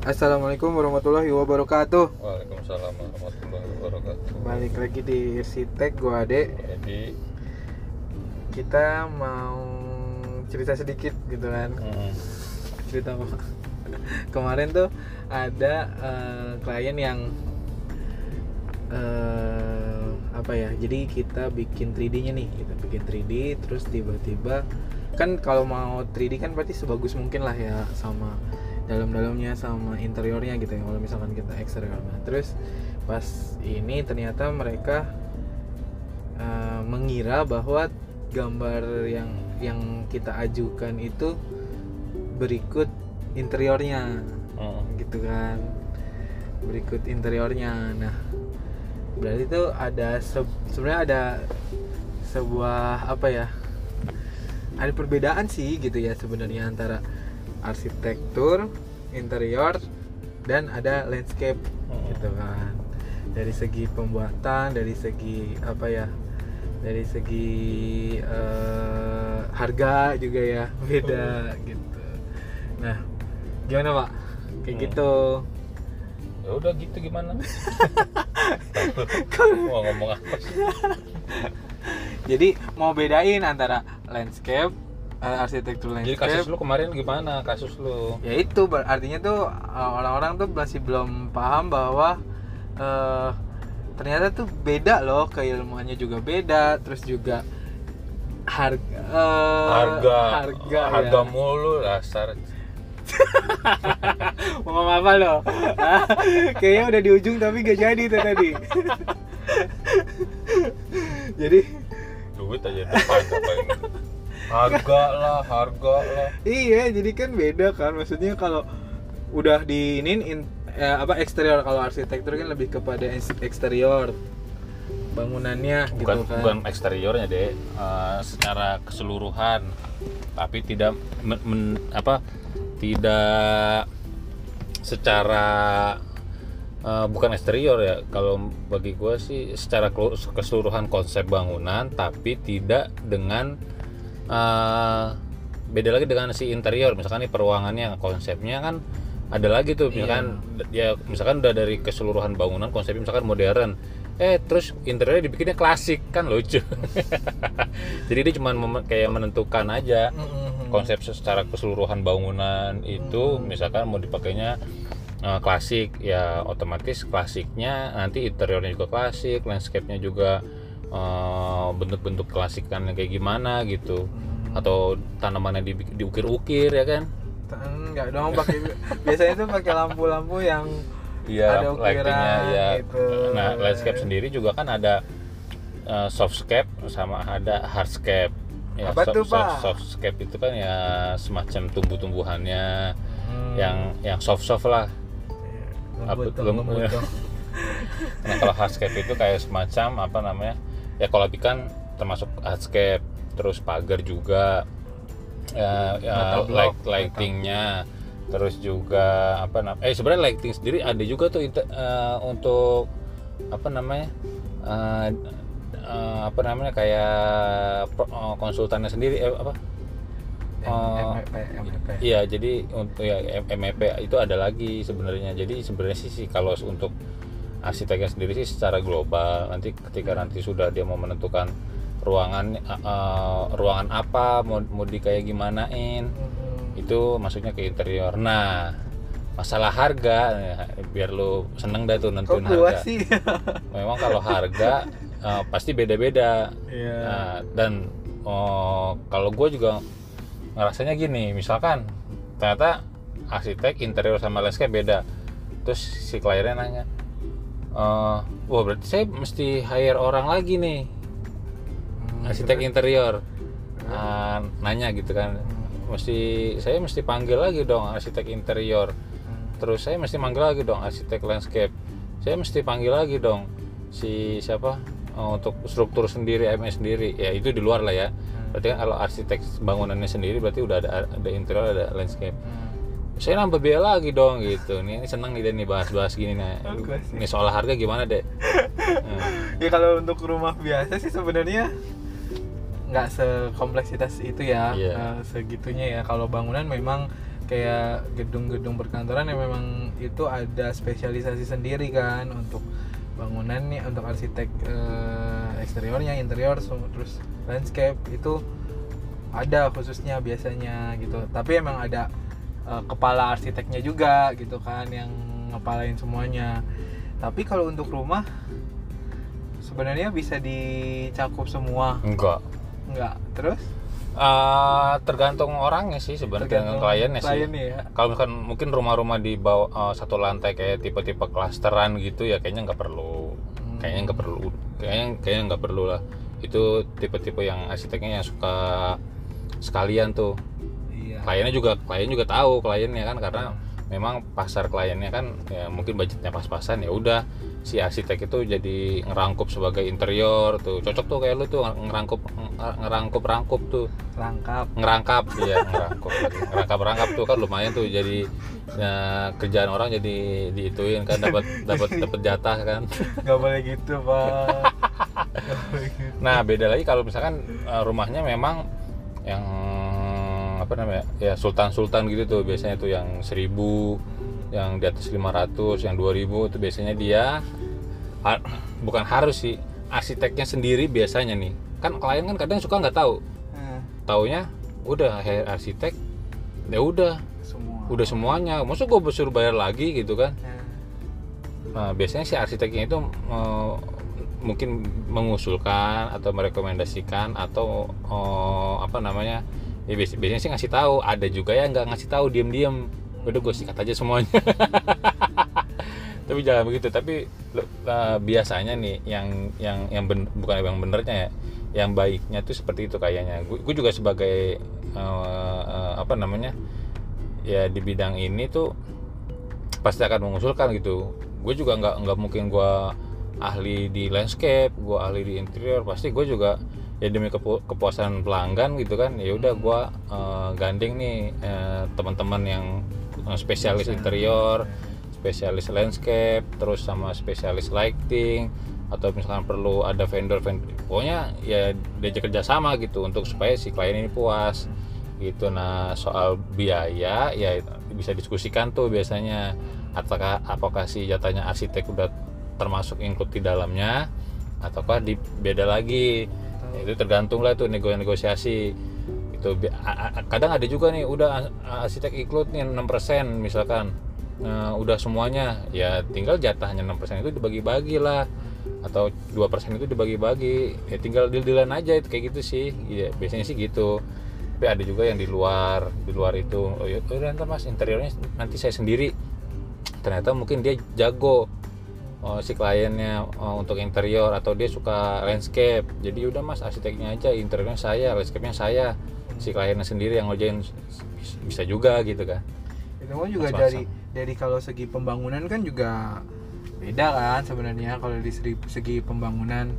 Assalamualaikum warahmatullahi wabarakatuh. Waalaikumsalam warahmatullahi wabarakatuh. Balik lagi di Irsitek gua Ade. Jadi, Kita mau cerita sedikit gitu kan. mm, Cerita apa? Kemarin tuh ada eh, klien yang eh, apa ya? Jadi kita bikin 3D-nya nih, kita bikin 3D terus tiba-tiba kan kalau mau 3D kan berarti sebagus mungkin lah ya sama dalam-dalamnya sama interiornya gitu ya kalau misalkan kita eksterior. Nah terus pas ini ternyata mereka eh, mengira bahwa gambar yang yang kita ajukan itu berikut interiornya mm, gitu kan. Berikut interiornya. Nah berarti itu ada se- sebenarnya ada sebuah apa ya ada perbedaan sih gitu ya sebenarnya antara arsitektur interior dan ada landscape mm. gitu kan dari segi pembuatan dari segi apa ya dari segi eh, harga juga ya beda gitu nah gimana pak kayak Hmm. gitu Ya udah gitu gimana? Mau ngomong apa sih? jadi mau bedain antara landscape arsitektur Jadi landscape kasus lu kemarin gimana? Kasus lu? ya itu artinya tuh uh, orang-orang tuh masih belum paham bahwa uh, ternyata tuh beda loh keilmuannya juga beda terus juga harga uh, harga harga harga ya. mulu dasar mau ngomong apa lo kayaknya udah di ujung tapi gak jadi tuh tadi jadi duit aja depan apa ini harga lah harga lah. Iya, jadi kan beda kan. Maksudnya kalau udah di ini eh, apa eksterior. Kalau arsitektur kan lebih kepada eksterior. Bangunannya bukan gitu kan. bukan eksteriornya deh eh, secara keseluruhan. Tapi tidak men- men- apa tidak secara eh, bukan eksterior ya. Kalau bagi gue sih secara keseluruhan konsep bangunan tapi tidak dengan eh, beda lagi dengan si interior. Misalkan nih peruangannya konsepnya kan ada lagi tuh. Misalkan ya misalkan udah dari keseluruhan bangunan konsepnya misalkan modern. Eh terus interiornya dibikinnya klasik kan lucu. Jadi dia cuma kayak menentukan aja Mm-mm. konsep secara keseluruhan bangunan itu. Misalkan mau dipakainya eh, klasik ya otomatis klasiknya. Nanti interiornya juga klasik landscape-nya juga eh, bentuk-bentuk klasik kan yang kayak gimana gitu atau tanamannya di, diukir-ukir ya kan Enggak dong pakai biasanya tuh pakai lampu-lampu yang Iya, Ada ukiran lightingnya ya. gitu. Nah, landscape sendiri juga kan ada eh, softscape sama ada hardscape. Ya, Apa tuh, Pak? Softscape itu kan ya semacam tumbuh-tumbuhannya Hmm, yang yang soft-soft lah. lembut apa- tuh, lem- lembut tuh. Nah, kalau hardscape itu kayak semacam apa namanya? Ya kalau kan termasuk hardscape, terus pagar juga ya, ya light lightingnya terus juga apa namanya eh sebenarnya lighting sendiri ada juga tuh eh, untuk apa namanya eh, eh, apa namanya kayak pro- eh, konsultannya sendiri eh, apa Oh, MEP. Iya, jadi untuk ya M- MEP itu ada lagi sebenarnya. Jadi sebenarnya sih, sih kalau untuk arsiteknya sendiri sih secara global. Nanti ketika nanti sudah dia mau menentukan ruangan eh, ruangan apa mau mau di kayak gimanain Mm-mm. itu maksudnya ke interior. Nah, masalah harga ya, biar lu seneng dah tuh Kok nentuin gua harga. sih? Memang kalau harga eh, pasti beda-beda. Iya. Nah, dan oh, kalau gue juga ngerasanya gini, misalkan ternyata arsitek interior sama landscape beda, terus si kliennya nanya, eh, wah berarti saya mesti hire orang lagi nih, Hmm, arsitek interior, Ah, nanya gitu kan, mesti saya mesti panggil lagi dong arsitek interior, Hmm. terus saya mesti panggil lagi dong arsitek landscape, saya mesti panggil lagi dong si siapa? Eh, untuk struktur sendiri MS sendiri, ya itu di luar lah ya. Berarti kan kalau arsitek bangunannya sendiri berarti udah ada ada interior ada landscape. Hmm. Saya nambah biaya lagi dong gitu. Nih ini seneng nih nih bahas-bahas gini nih. Ini soal harga gimana deh? Hmm. ya kalau untuk rumah biasa sih sebenarnya nggak sekompleksitas itu ya Iya. eh, segitunya ya kalau bangunan memang kayak gedung-gedung perkantoran yang memang itu ada spesialisasi sendiri kan untuk bangunan nih untuk arsitek eh, eksteriornya interior terus landscape itu ada khususnya biasanya gitu tapi emang ada eh, kepala arsiteknya juga gitu kan yang ngepalain semuanya. Tapi kalau untuk rumah sebenarnya bisa dicakup semua. Enggak. Enggak. Terus? Eh, tergantung orangnya sih sebenarnya tergantung kliennya sih. kliennya ya. Kalau misalkan mungkin rumah-rumah di bawah eh, satu lantai kayak tipe-tipe klasteran gitu ya kayaknya nggak perlu. Hmm. kayaknya nggak perlu. Kayaknya kayaknya nggak perlu lah. Itu tipe-tipe yang arsiteknya yang suka sekalian tuh kliennya juga klien juga tahu kliennya kan karena memang pasar kliennya kan ya mungkin budgetnya pas-pasan ya udah si arsitek itu jadi ngerangkup sebagai interior tuh. Cocok tuh kayak lu tuh ngerangkup ngerangkup rangkup tuh. Rangkap. Ngerangkap ya ngerangkup. Ngerangkap rangkap tuh kan lumayan tuh jadi ya, kerjaan orang jadi diituin kan dapat dapat dapat jatah kan. Nggak boleh gitu pak gitu. nah beda lagi kalau misalkan eh, rumahnya memang yang apa namanya ya sultan sultan gitu tuh. Biasanya tuh yang 1000 yang di atas 500 yang 2000 itu biasanya dia ha- bukan harus sih arsiteknya sendiri biasanya nih. Kan klien kan kadang suka nggak tahu. Nah, taunya udah arsitek. Ya udah. Semua. Udah semuanya. Masa gue suruh bayar lagi gitu kan? Nah, nah, biasanya si arsiteknya itu eh, mungkin mengusulkan atau merekomendasikan atau eh, apa namanya ya bias- biasanya sih ngasih tahu. Ada juga yang nggak ngasih tahu diem-diem. Udah gue sikat aja semuanya. Tapi jangan begitu. Tapi eh, biasanya nih yang yang yang ben- bukan yang benernya ya yang baiknya tuh seperti itu kayaknya. Gue juga sebagai eh, eh, apa namanya ya di bidang ini tuh pasti akan mengusulkan gitu. Gue juga nggak nggak mungkin gue ahli di landscape gue ahli di interior. Pasti gue juga ya demi kepu- kepuasan pelanggan gitu kan ya udah gue eh, gandeng nih eh, teman-teman yang eh, spesialis interior spesialis landscape terus sama spesialis lighting atau misalkan perlu ada vendor vendor pokoknya ya diajak kerjasama gitu untuk supaya si klien ini puas gitu. Nah soal biaya ya bisa diskusikan tuh biasanya apakah apakah si jatahnya arsitek udah termasuk include di dalamnya ataukah di beda lagi itu tergantung lah tuh nego negosiasi. Itu kadang ada juga nih udah arsitek include nih 6% misalkan. Nah, udah semuanya ya tinggal jatahnya 6% itu dibagi-bagi lah. Atau 2% itu dibagi-bagi. Ya tinggal deal-dealan aja itu kayak gitu sih. Ya biasanya sih gitu. Tapi ada juga yang di luar di luar itu. Oh ya udah ntar mas interiornya nanti saya sendiri. Ternyata mungkin dia jago oh, si kliennya oh, untuk interior atau dia suka landscape. Jadi udah mas arsiteknya aja interiornya saya landscape-nya saya. Si kliennya sendiri yang ngerjain bisa juga gitu kan. Itu kan juga dari dari kalau segi pembangunan kan juga beda kan sebenarnya kalau di segi, segi pembangunan.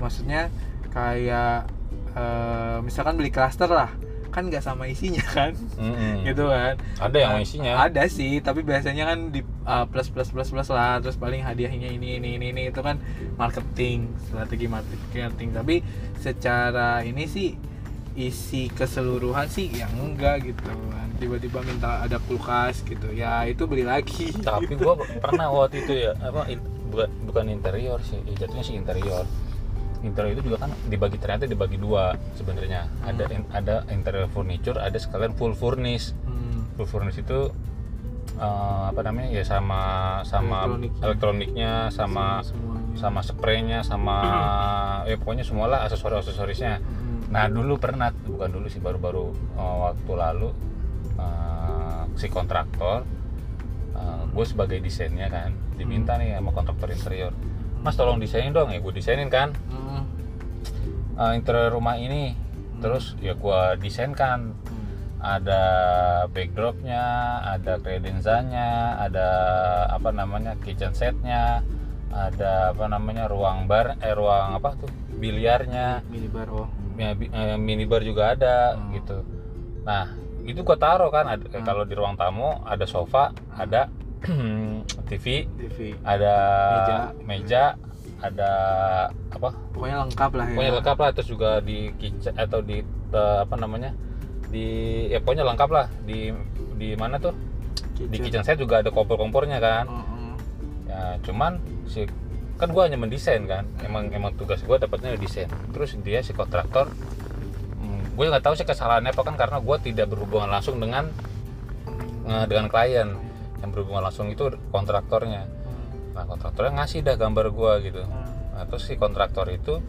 Maksudnya kayak eh, misalkan beli klaster lah kan nggak sama isinya kan. Mm-mm. gitu kan. Ada yang Nah, isinya. Ada sih tapi biasanya kan di uh, plus plus plus plus lah. Terus paling hadiahnya ini ini ini, ini itu kan marketing strategi marketing. Tapi secara ini sih isi keseluruhan sih yang enggak gitu. Tiba-tiba minta ada kulkas gitu. Ya itu beli lagi. Tapi gua pernah waktu itu ya apa in- bukan bukan interior sih ya, jatuhnya sih interior. Interior itu juga kan dibagi ternyata dibagi dua sebenarnya. Ada in- ada interior furniture ada sekalian full furnish. Hmm, full furnish itu eh, apa namanya ya sama sama Elektroniknya. elektroniknya sama semuanya. sama spraynya sama ya pokoknya semualah aksesoris aksesorisnya Hmm, Nah dulu pernah, bukan dulu sih baru-baru eh, waktu lalu eh, si kontraktor, gue sebagai desainnya kan diminta nih sama kontraktor interior, Mas tolong desainin dong. Ya gue desainin kan. Hmm, eh, interior rumah ini, terus ya gue desainkan. Hmm. Ada backdropnya, ada credenzanya, ada apa namanya kitchen setnya, ada apa namanya ruang bar, eh ruang apa tuh biliarnya, minibar oh ya, bi- eh, minibar juga ada Hmm. gitu. Nah itu gua taruh kan ada, Hmm. kalau di ruang tamu ada sofa, ada TV, TV ada Meja. meja, ada apa? pokoknya lengkap lah ya Pokoknya lengkap lah terus juga di kitchen atau di eh, apa namanya di ya pokoknya lengkap lah. Di di mana tuh? Di kitchen. set juga ada kompor-kompornya kan. Oh, oh. ya cuman si kan gua hanya mendesain kan. Emang emang tugas gua dapatnya desain. Terus dia si kontraktor hmm, gue nggak tahu sih kesalahannya apa kan karena gua tidak berhubungan langsung dengan eh, dengan klien. Yang berhubungan langsung itu kontraktornya. Nah kontraktornya ngasih dah gambar gua gitu. Nah, terus si kontraktor itu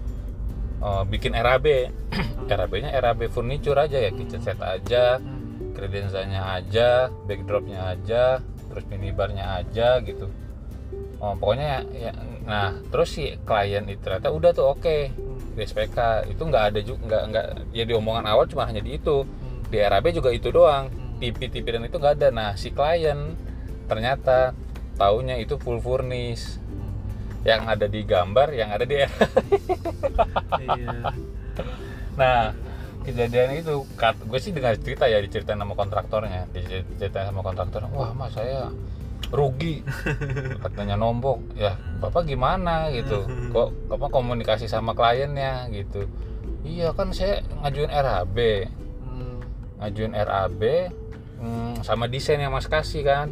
eh, bikin RAB RAB-nya RAB furniture aja ya kitchen set aja credenzanya aja backdropnya aja terus minibarnya aja gitu. Oh pokoknya ya, ya nah terus si klien itu ternyata udah tuh oke di SPK itu nggak ada juga nggak nggak ya di omongan awal cuma hanya di itu. Di RAB juga itu doang. TV-TV dan itu nggak ada. Nah si klien ternyata taunya itu full furnish yang ada di gambar yang ada di Iya. Nah, kejadian itu kat, gue sih dengar cerita ya diceritain sama kontraktornya, diceritain sama kontraktor, wah mas saya rugi, katanya nombok, ya bapak gimana gitu, kok apa komunikasi sama kliennya gitu, iya kan saya ngajuin RAB, Hmm. ngajuin RAB hmm, sama desain yang mas kasih kan,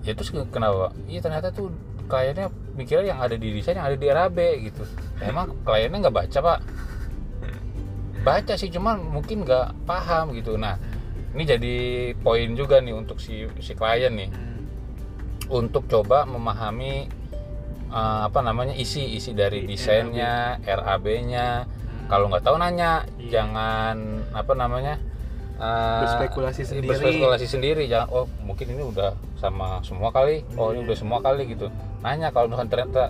ya terus kenapa? Iya ternyata tuh kliennya mikirnya yang ada di desain yang ada di RAB gitu, emang kliennya nggak baca pak? baca sih cuman mungkin nggak paham gitu. Nah ini jadi poin juga nih untuk si si klien nih. Untuk coba memahami eh, apa namanya isi isi dari Di desainnya RAB-nya kalau nggak tahu nanya. Iya. jangan apa namanya eh, Berspekulasi sendiri. berspekulasi sendiri. Jangan oh mungkin ini udah sama semua kali. Oh ini Iya. udah semua kali gitu nanya kalau misalkan ternyata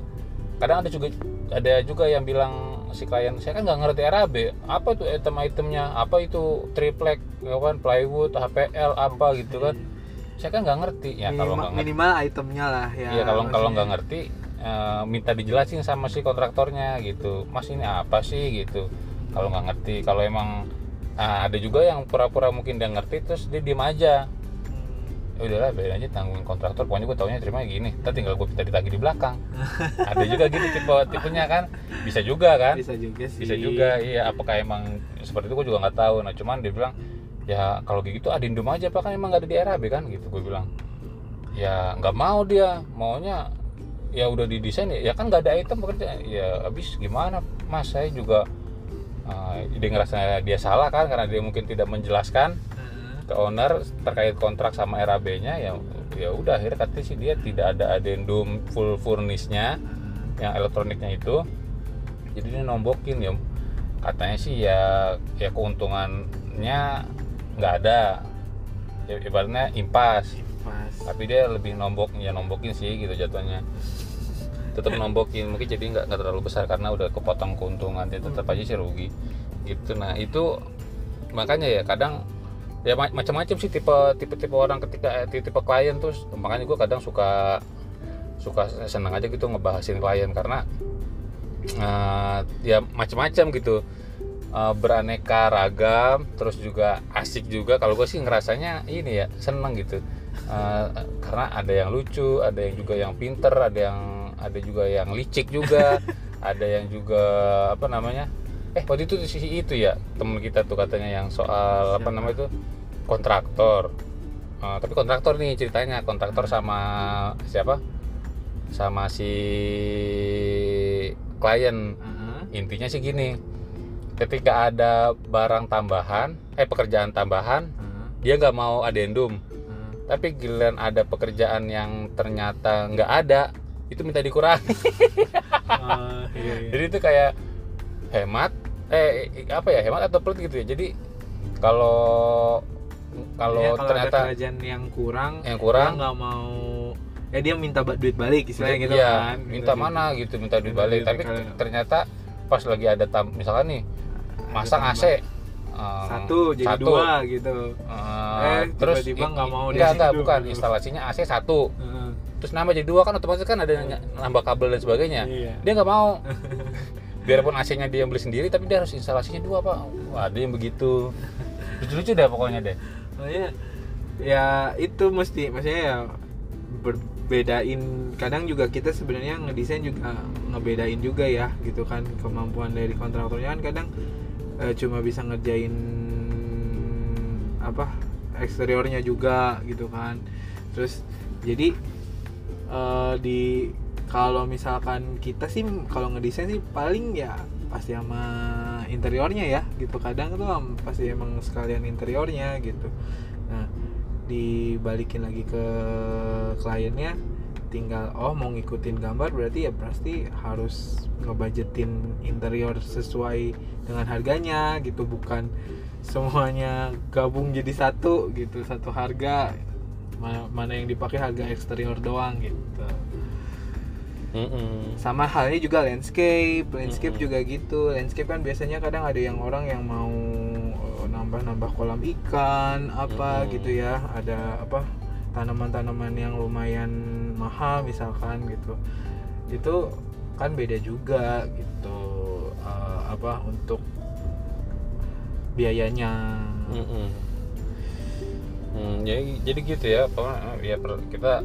kadang ada juga ada juga yang bilang si klien saya kan nggak ngerti RAB apa tuh item-itemnya apa itu triplek ya kan plywood HPL apa gitu kan? Saya kan nggak ngerti. Ya kalau Minimal, nggak ngerti. minimal itemnya lah ya Iya kalau kalau nggak ngerti eh, minta dijelasin sama si kontraktornya gitu. Mas ini apa sih? gitu. Kalau nggak ngerti kalau emang ah, ada juga yang pura-pura mungkin dia ngerti terus dia diem aja udahlah biarin aja tanggung kontraktor. Pokoknya gue taunya terima gini. Ntar tinggal gue minta ditagih di belakang. Ada juga gitu tipe tipenya kan. Bisa juga kan? Bisa juga sih. Bisa juga iya. Apakah emang seperti itu gue juga nggak tahu. Nah cuman dia bilang ya kalau gitu adindum aja pak. Kan emang nggak ada di RAB kan? Gitu gue bilang. Ya nggak mau dia. Maunya ya udah didesain ya, ya kan nggak ada item bekerja. Ya habis. Gimana mas? Saya juga uh, dia ngerasa dia salah kan karena dia mungkin tidak menjelaskan. Ke owner terkait kontrak sama RAB-nya ya ya udah akhirnya katanya sih dia tidak ada adendum full furnish-nya yang elektroniknya itu. Jadi dia nombokin ya. Katanya sih ya ya keuntungannya nggak ada. Ya, ibaratnya impas. Pas tapi dia lebih nombok ya nombokin sih gitu jatuhnya. Tetap nombokin mungkin jadi nggak nggak terlalu besar karena udah kepotong keuntungan dia tetap aja sih rugi. Gitu. Nah itu makanya ya kadang ya ma- macam-macam sih tipe tipe tipe orang ketika eh, tipe, tipe klien tuh. Makanya gue kadang suka suka senang aja gitu ngebahasin klien karena eh, ya macam-macam gitu. Eh, beraneka ragam terus juga asik juga. Kalau gue sih ngerasanya ini ya seneng gitu. Eh, karena ada yang lucu ada yang juga yang pinter ada yang ada juga yang licik juga ada yang juga apa namanya eh waktu itu si itu ya temen kita tuh katanya yang soal apa Siapa? namanya itu kontraktor Eh, tapi kontraktor nih ceritanya kontraktor sama siapa sama si klien Heeh. intinya sih gini ketika ada barang tambahan eh pekerjaan tambahan Heeh. dia nggak mau adendum Heeh. tapi giliran ada pekerjaan yang ternyata nggak ada itu minta dikurangi Oh, iya, iya. jadi itu kayak hemat eh apa ya hemat atau pelit gitu ya jadi kalau kalau Iya, ternyata ada kerjaan yang kurang yang kurang nggak mau eh dia minta duit balik istilahnya gitu iya, kan minta Gitu. mana gitu minta duit Minta balik duit tapi ternyata pas lagi ada tam misalkan nih Ada masang tambah. AC eh, satu jadi satu. dua gitu Eh, Eh, terus tiba-tiba nggak mau enggak, enggak, bukan gitu. instalasinya AC satu Heeh. terus nambah jadi dua kan otomatis kan ada nambah kabel dan sebagainya Iya. dia nggak mau biarpun AC-nya dia yang beli sendiri tapi dia harus instalasinya dua pak. Wah ada yang begitu. Lucu-lucu deh pokoknya deh. Makanya ya itu mesti maksudnya ya berbedain. Kadang juga kita sebenarnya ngedesain juga ngebedain juga ya gitu kan kemampuan dari kontraktornya. Kan kadang eh, cuma bisa ngerjain apa eksteriornya juga gitu kan. Terus jadi eh, di kalau misalkan kita sih kalau ngedesain sih paling ya pasti sama interiornya ya gitu. Kadang tuh pasti emang sekalian interiornya gitu. Nah dibalikin lagi ke kliennya tinggal oh mau ngikutin gambar berarti ya pasti harus ngebudgetin interior sesuai dengan harganya gitu. Bukan semuanya gabung jadi satu gitu. Satu harga mana yang dipakai harga eksterior doang gitu Mm-mm. sama halnya juga landscape landscape Mm-mm. juga gitu landscape kan biasanya kadang ada yang orang yang mau eh, nambah-nambah kolam ikan apa Mm-mm. gitu ya ada apa tanaman-tanaman yang lumayan mahal misalkan gitu itu kan beda juga gitu eh, apa untuk biayanya Mm-mm. Hmm, jadi jadi gitu ya apa ya per- kita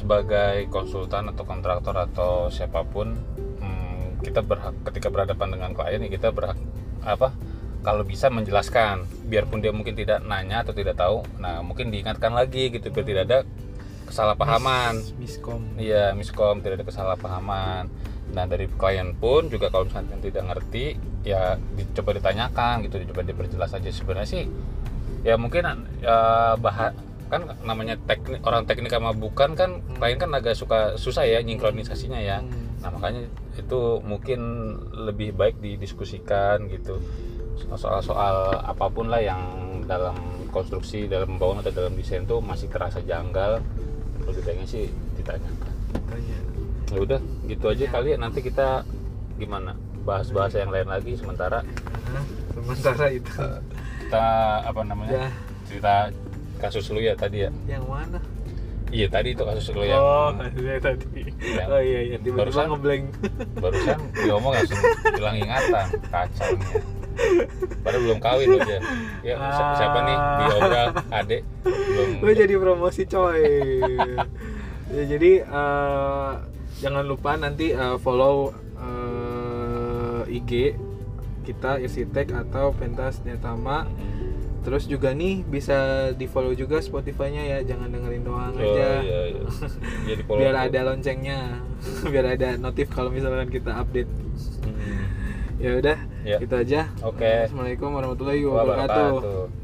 sebagai konsultan atau kontraktor atau siapa pun hmm, kita berhak ketika berhadapan dengan klien ya kita berhak apa kalau bisa menjelaskan biarpun dia mungkin tidak nanya atau tidak tahu nah mungkin diingatkan lagi gitu biar tidak ada kesalahpahaman Mis- miskom Iya, miskom tidak ada kesalahpahaman. Nah dari klien pun juga kalau misalnya tidak ngerti, ya dicoba ditanyakan gitu, dicoba diperjelas aja. Sebenarnya sih, ya mungkin ya, bah kan namanya teknik orang teknik sama bukan kan klien kan agak suka susah ya nyingkronisasinya ya. Hmm. Nah makanya itu mungkin lebih baik didiskusikan gitu. Soal-soal apa pun lah yang dalam konstruksi, dalam pembangunan atau dalam desain tuh masih terasa janggal. Lebih baiknya sih ditanyakan. Tanya. ya udah gitu aja kali ya. Nanti kita gimana? Bahas-bahas yang lain lagi sementara. Sementara itu. Kita apa namanya ya. cerita kasus lu ya tadi ya yang mana iya tadi itu kasus lu yang Oh, saya tadi. Ya. Oh iya iya, tiba-tiba Barusan- ngeblank. barusan diomong langsung hilang ingatan kacau nih ya. padahal belum kawin aja ya si- siapa nih di obral adek belum Gue jadi promosi coy. ya jadi eh, jangan lupa nanti eh, follow eh, IG kita Irsitek atau Pentas Nyatama. Terus juga nih bisa di follow juga Spotify-nya ya, jangan dengerin doang oh, aja. iya, iya. follow Biar ada loncengnya, biar ada notif kalau misalkan kita update. Hmm. Ya udah, Ya. itu aja. Oke. Assalamualaikum warahmatullahi wabarakatuh. wabarakatuh